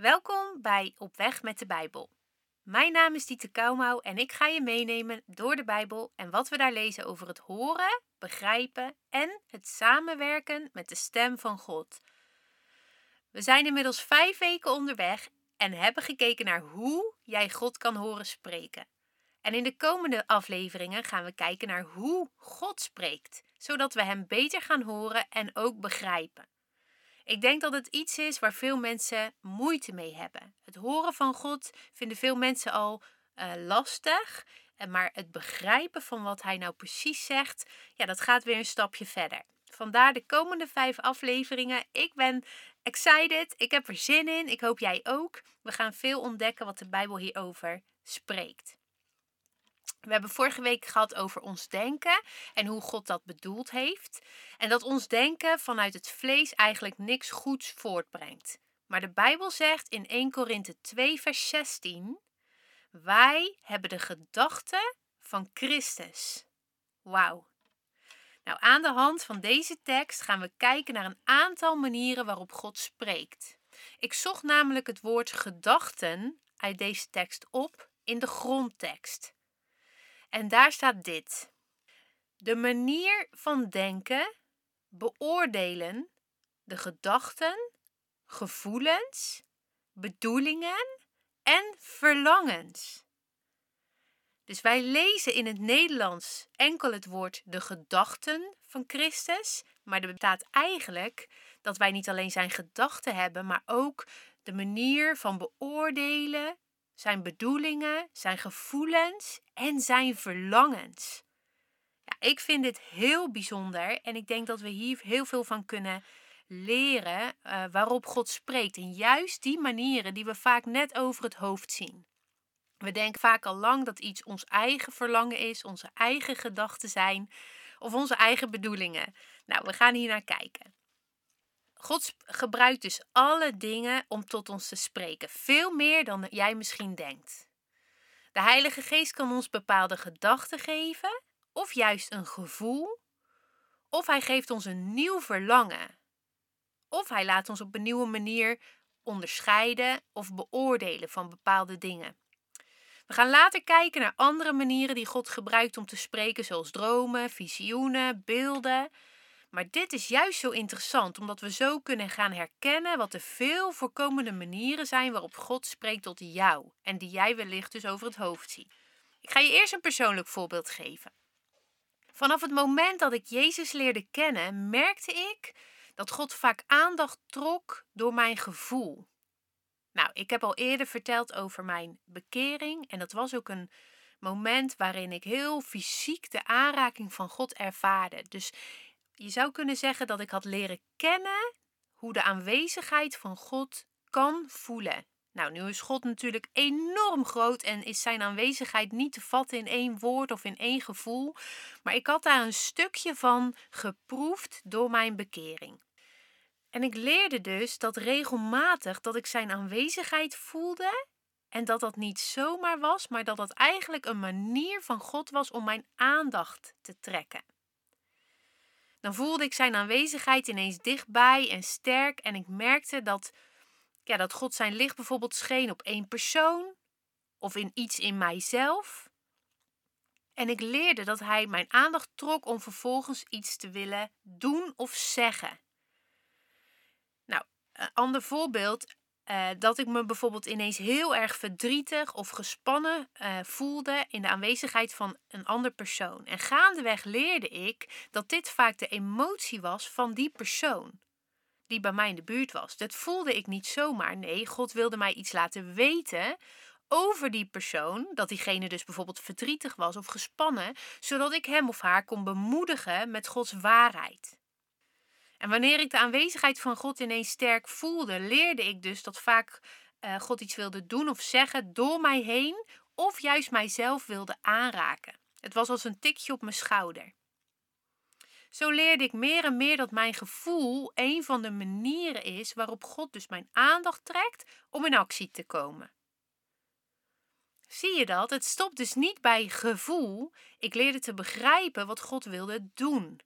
Welkom bij Op Weg met de Bijbel. Mijn naam is Dieter Kouwmouw en ik ga je meenemen door de Bijbel en wat we daar lezen over het horen, begrijpen en het samenwerken met de stem van God. We zijn inmiddels vijf weken onderweg en hebben gekeken naar hoe jij God kan horen spreken. En in de komende afleveringen gaan we kijken naar hoe God spreekt, zodat we Hem beter gaan horen en ook begrijpen. Ik denk dat het iets is waar veel mensen moeite mee hebben. Het horen van God vinden veel mensen al uh, lastig. Maar het begrijpen van wat hij nou precies zegt, ja, dat gaat weer een stapje verder. Vandaar de komende vijf afleveringen. Ik ben excited. Ik heb er zin in. Ik hoop jij ook. We gaan veel ontdekken wat de Bijbel hierover spreekt. We hebben vorige week gehad over ons denken en hoe God dat bedoeld heeft. En dat ons denken vanuit het vlees eigenlijk niks goeds voortbrengt. Maar de Bijbel zegt in 1 Korinthe 2, vers 16: Wij hebben de gedachten van Christus. Wauw. Nou, aan de hand van deze tekst gaan we kijken naar een aantal manieren waarop God spreekt. Ik zocht namelijk het woord gedachten uit deze tekst op in de grondtekst. En daar staat dit. De manier van denken, beoordelen, de gedachten, gevoelens, bedoelingen en verlangens. Dus wij lezen in het Nederlands enkel het woord de gedachten van Christus, maar er bestaat eigenlijk dat wij niet alleen zijn gedachten hebben, maar ook de manier van beoordelen, zijn bedoelingen, zijn gevoelens en zijn verlangens. Ja, ik vind dit heel bijzonder en ik denk dat we hier heel veel van kunnen leren uh, waarop God spreekt. En juist die manieren die we vaak net over het hoofd zien. We denken vaak al lang dat iets ons eigen verlangen is, onze eigen gedachten zijn of onze eigen bedoelingen. Nou, we gaan hier naar kijken. God gebruikt dus alle dingen om tot ons te spreken, veel meer dan jij misschien denkt. De Heilige Geest kan ons bepaalde gedachten geven, of juist een gevoel, of hij geeft ons een nieuw verlangen, of hij laat ons op een nieuwe manier onderscheiden of beoordelen van bepaalde dingen. We gaan later kijken naar andere manieren die God gebruikt om te spreken, zoals dromen, visioenen, beelden. Maar dit is juist zo interessant, omdat we zo kunnen gaan herkennen wat de veel voorkomende manieren zijn waarop God spreekt tot jou en die jij wellicht dus over het hoofd ziet. Ik ga je eerst een persoonlijk voorbeeld geven. Vanaf het moment dat ik Jezus leerde kennen, merkte ik dat God vaak aandacht trok door mijn gevoel. Nou, ik heb al eerder verteld over mijn bekering en dat was ook een moment waarin ik heel fysiek de aanraking van God ervaarde. Dus je zou kunnen zeggen dat ik had leren kennen hoe de aanwezigheid van God kan voelen. Nou, nu is God natuurlijk enorm groot en is zijn aanwezigheid niet te vatten in één woord of in één gevoel. Maar ik had daar een stukje van geproefd door mijn bekering. En ik leerde dus dat regelmatig dat ik zijn aanwezigheid voelde en dat dat niet zomaar was, maar dat dat eigenlijk een manier van God was om mijn aandacht te trekken. Dan voelde ik zijn aanwezigheid ineens dichtbij en sterk en ik merkte dat, ja, dat God zijn licht bijvoorbeeld scheen op één persoon of in iets in mijzelf. En ik leerde dat hij mijn aandacht trok om vervolgens iets te willen doen of zeggen. Nou, een ander voorbeeld. Uh, dat ik me bijvoorbeeld ineens heel erg verdrietig of gespannen uh, voelde in de aanwezigheid van een ander persoon. En gaandeweg leerde ik dat dit vaak de emotie was van die persoon die bij mij in de buurt was. Dat voelde ik niet zomaar. Nee, God wilde mij iets laten weten over die persoon, dat diegene dus bijvoorbeeld verdrietig was of gespannen, zodat ik hem of haar kon bemoedigen met Gods waarheid. En wanneer ik de aanwezigheid van God ineens sterk voelde, leerde ik dus dat vaak uh, God iets wilde doen of zeggen door mij heen, of juist mijzelf wilde aanraken. Het was als een tikje op mijn schouder. Zo leerde ik meer en meer dat mijn gevoel een van de manieren is waarop God dus mijn aandacht trekt om in actie te komen. Zie je dat? Het stopt dus niet bij gevoel. Ik leerde te begrijpen wat God wilde doen.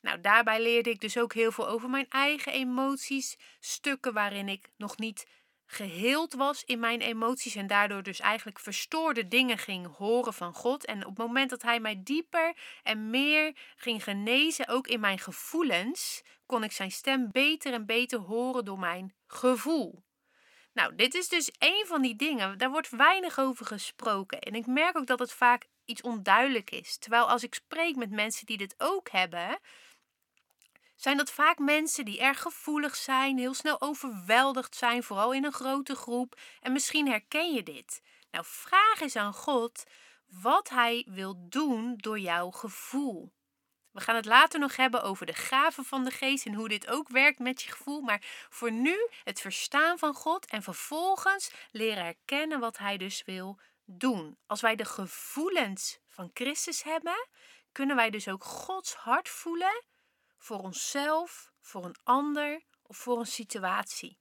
Nou, daarbij leerde ik dus ook heel veel over mijn eigen emoties, stukken waarin ik nog niet geheeld was in mijn emoties en daardoor dus eigenlijk verstoorde dingen ging horen van God. En op het moment dat Hij mij dieper en meer ging genezen, ook in mijn gevoelens, kon ik Zijn stem beter en beter horen door mijn gevoel. Nou, dit is dus een van die dingen. Daar wordt weinig over gesproken. En ik merk ook dat het vaak iets onduidelijk is. Terwijl als ik spreek met mensen die dit ook hebben, zijn dat vaak mensen die erg gevoelig zijn, heel snel overweldigd zijn, vooral in een grote groep. En misschien herken je dit. Nou, vraag eens aan God wat Hij wil doen door jouw gevoel. We gaan het later nog hebben over de gaven van de geest en hoe dit ook werkt met je gevoel. Maar voor nu het verstaan van God en vervolgens leren herkennen wat Hij dus wil doen. Als wij de gevoelens van Christus hebben, kunnen wij dus ook Gods hart voelen voor onszelf, voor een ander of voor een situatie.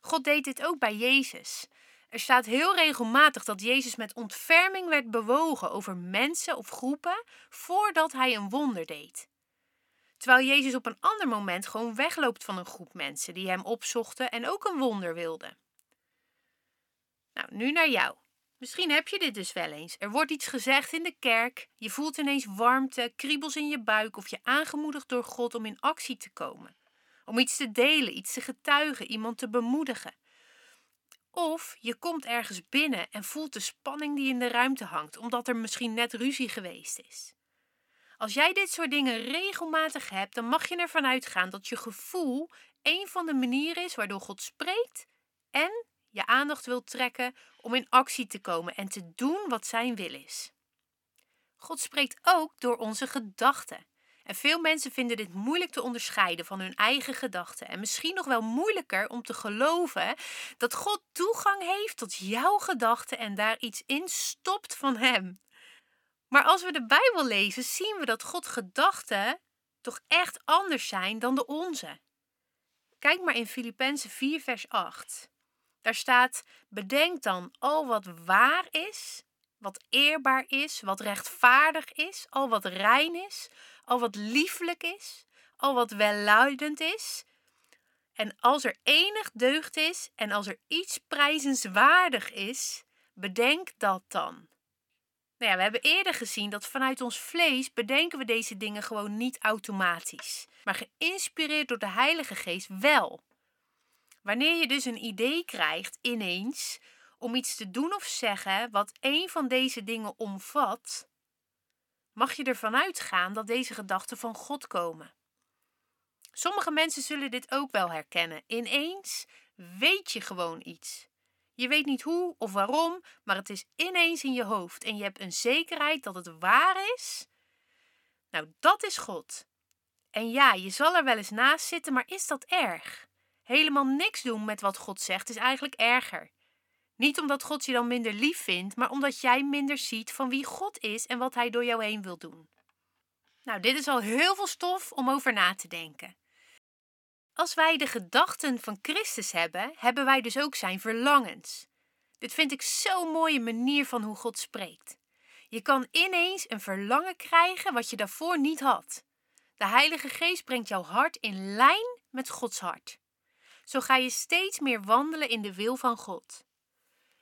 God deed dit ook bij Jezus. Er staat heel regelmatig dat Jezus met ontferming werd bewogen over mensen of groepen voordat hij een wonder deed. Terwijl Jezus op een ander moment gewoon wegloopt van een groep mensen die hem opzochten en ook een wonder wilden. Nou, nu naar jou. Misschien heb je dit dus wel eens. Er wordt iets gezegd in de kerk, je voelt ineens warmte, kriebels in je buik of je aangemoedigd door God om in actie te komen. Om iets te delen, iets te getuigen, iemand te bemoedigen. Of je komt ergens binnen en voelt de spanning die in de ruimte hangt, omdat er misschien net ruzie geweest is. Als jij dit soort dingen regelmatig hebt, dan mag je ervan uitgaan dat je gevoel een van de manieren is waardoor God spreekt en je aandacht wil trekken om in actie te komen en te doen wat zijn wil is. God spreekt ook door onze gedachten. En veel mensen vinden dit moeilijk te onderscheiden van hun eigen gedachten. En misschien nog wel moeilijker om te geloven dat God toegang heeft tot jouw gedachten en daar iets in stopt van Hem. Maar als we de Bijbel lezen, zien we dat God gedachten toch echt anders zijn dan de onze. Kijk maar in Filippenzen 4, vers 8. Daar staat: Bedenk dan al wat waar is, wat eerbaar is, wat rechtvaardig is, al wat rein is, al wat lieflijk is, al wat welluidend is. En als er enig deugd is en als er iets prijzenswaardig is, bedenk dat dan. Nou ja, we hebben eerder gezien dat vanuit ons vlees bedenken we deze dingen gewoon niet automatisch, maar geïnspireerd door de Heilige Geest wel. Wanneer je dus een idee krijgt ineens om iets te doen of zeggen wat een van deze dingen omvat, mag je ervan uitgaan dat deze gedachten van God komen. Sommige mensen zullen dit ook wel herkennen. Ineens weet je gewoon iets. Je weet niet hoe of waarom, maar het is ineens in je hoofd en je hebt een zekerheid dat het waar is. Nou, dat is God. En ja, je zal er wel eens naast zitten, maar is dat erg? Helemaal niks doen met wat God zegt is eigenlijk erger. Niet omdat God je dan minder lief vindt, maar omdat jij minder ziet van wie God is en wat Hij door jou heen wil doen. Nou, dit is al heel veel stof om over na te denken. Als wij de gedachten van Christus hebben, hebben wij dus ook zijn verlangens. Dit vind ik zo'n mooie manier van hoe God spreekt. Je kan ineens een verlangen krijgen wat je daarvoor niet had. De Heilige Geest brengt jouw hart in lijn met Gods hart. Zo ga je steeds meer wandelen in de wil van God.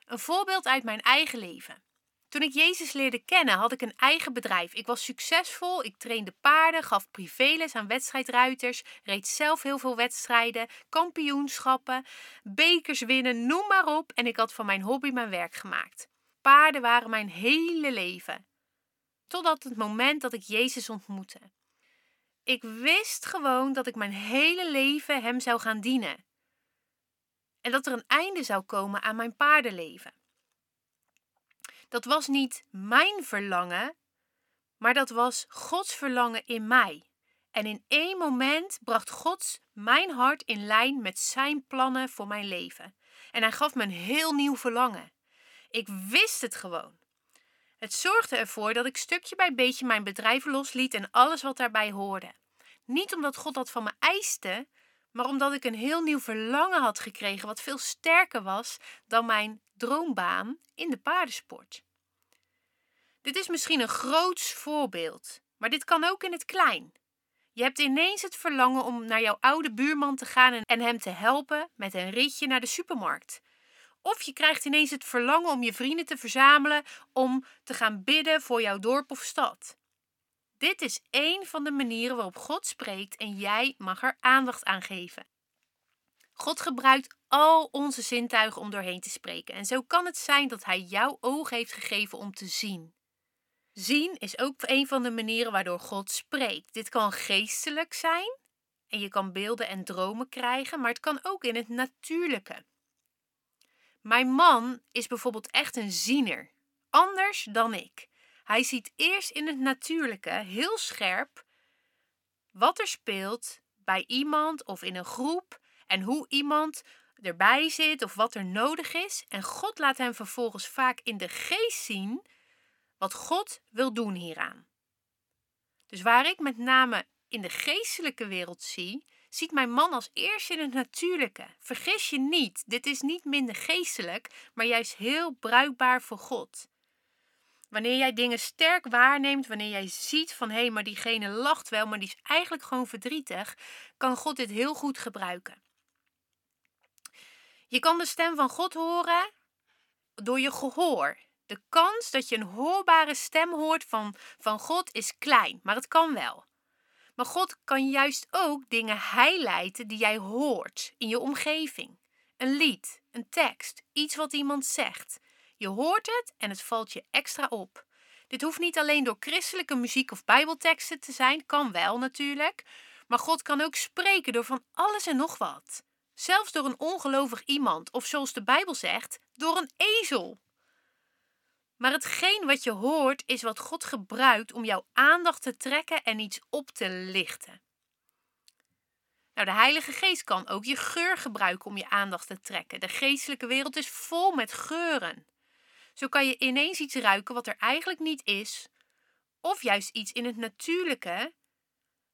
Een voorbeeld uit mijn eigen leven. Toen ik Jezus leerde kennen, had ik een eigen bedrijf. Ik was succesvol, ik trainde paarden, gaf privéles aan wedstrijdruiters, reed zelf heel veel wedstrijden, kampioenschappen, bekers winnen, noem maar op. En ik had van mijn hobby mijn werk gemaakt. Paarden waren mijn hele leven. Totdat het moment dat ik Jezus ontmoette. Ik wist gewoon dat ik mijn hele leven Hem zou gaan dienen en dat er een einde zou komen aan mijn paardenleven. Dat was niet mijn verlangen, maar dat was Gods verlangen in mij. En in één moment bracht God mijn hart in lijn met zijn plannen voor mijn leven. En hij gaf me een heel nieuw verlangen. Ik wist het gewoon. Het zorgde ervoor dat ik stukje bij beetje mijn bedrijf losliet en alles wat daarbij hoorde. Niet omdat God dat van me eiste, maar omdat ik een heel nieuw verlangen had gekregen wat veel sterker was dan mijn droombaan in de paardensport. Dit is misschien een groots voorbeeld, maar dit kan ook in het klein. Je hebt ineens het verlangen om naar jouw oude buurman te gaan en hem te helpen met een ritje naar de supermarkt. Of je krijgt ineens het verlangen om je vrienden te verzamelen om te gaan bidden voor jouw dorp of stad. Dit is één van de manieren waarop God spreekt en jij mag er aandacht aan geven. God gebruikt al onze zintuigen om doorheen te spreken. En zo kan het zijn dat Hij jouw oog heeft gegeven om te zien. Zien is ook een van de manieren waardoor God spreekt. Dit kan geestelijk zijn en je kan beelden en dromen krijgen, maar het kan ook in het natuurlijke. Mijn man is bijvoorbeeld echt een ziener, anders dan ik. Hij ziet eerst in het natuurlijke heel scherp wat er speelt bij iemand of in een groep en hoe iemand erbij zit of wat er nodig is. En God laat hem vervolgens vaak in de geest zien wat God wil doen hieraan. Dus waar ik met name in de geestelijke wereld zie, ziet mijn man als eerst in het natuurlijke. Vergis je niet, dit is niet minder geestelijk, maar juist heel bruikbaar voor God. Wanneer jij dingen sterk waarneemt, wanneer jij ziet van hé, hey, maar diegene lacht wel, maar die is eigenlijk gewoon verdrietig, kan God dit heel goed gebruiken. Je kan de stem van God horen door je gehoor. De kans dat je een hoorbare stem hoort van, van God is klein, maar het kan wel. Maar God kan juist ook dingen highlighten die jij hoort in je omgeving. Een lied, een tekst, iets wat iemand zegt. Je hoort het en het valt je extra op. Dit hoeft niet alleen door christelijke muziek of bijbelteksten te zijn, kan wel natuurlijk. Maar God kan ook spreken door van alles en nog wat. Zelfs door een ongelovig iemand, of zoals de Bijbel zegt, door een ezel. Maar hetgeen wat je hoort is wat God gebruikt om jouw aandacht te trekken en iets op te lichten. Nou, de Heilige Geest kan ook je geur gebruiken om je aandacht te trekken. De geestelijke wereld is vol met geuren. Zo kan je ineens iets ruiken wat er eigenlijk niet is, of juist iets in het natuurlijke,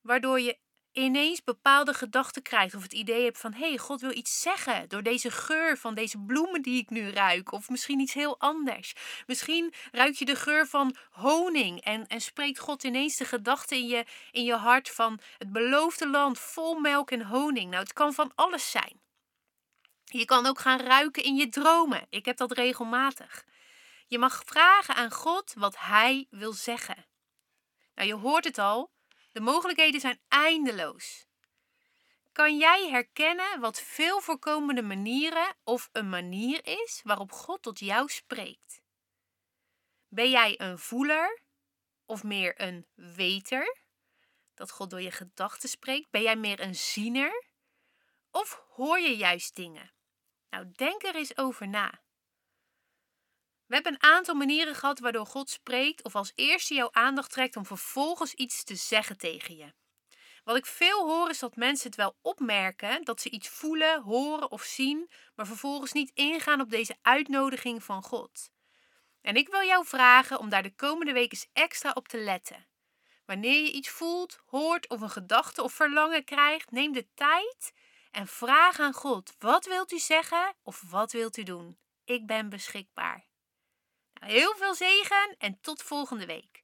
waardoor je ineens bepaalde gedachten krijgt of het idee hebt van hé, hey, God wil iets zeggen door deze geur van deze bloemen die ik nu ruik of misschien iets heel anders. Misschien ruik je de geur van honing en, en spreekt God ineens de gedachte in je, in je hart van het beloofde land vol melk en honing. Nou, het kan van alles zijn. Je kan ook gaan ruiken in je dromen. Ik heb dat regelmatig. Je mag vragen aan God wat Hij wil zeggen. Nou, je hoort het al. De mogelijkheden zijn eindeloos. Kan jij herkennen wat veel voorkomende manieren of een manier is waarop God tot jou spreekt? Ben jij een voeler of meer een weter? Dat God door je gedachten spreekt. Ben jij meer een ziener? Of hoor je juist dingen? Nou, denk er eens over na. We hebben een aantal manieren gehad waardoor God spreekt of als eerste jouw aandacht trekt om vervolgens iets te zeggen tegen je. Wat ik veel hoor is dat mensen het wel opmerken dat ze iets voelen, horen of zien, maar vervolgens niet ingaan op deze uitnodiging van God. En ik wil jou vragen om daar de komende week eens extra op te letten. Wanneer je iets voelt, hoort of een gedachte of verlangen krijgt, neem de tijd en vraag aan God: wat wilt u zeggen of wat wilt u doen? Ik ben beschikbaar. Heel veel zegen en tot volgende week.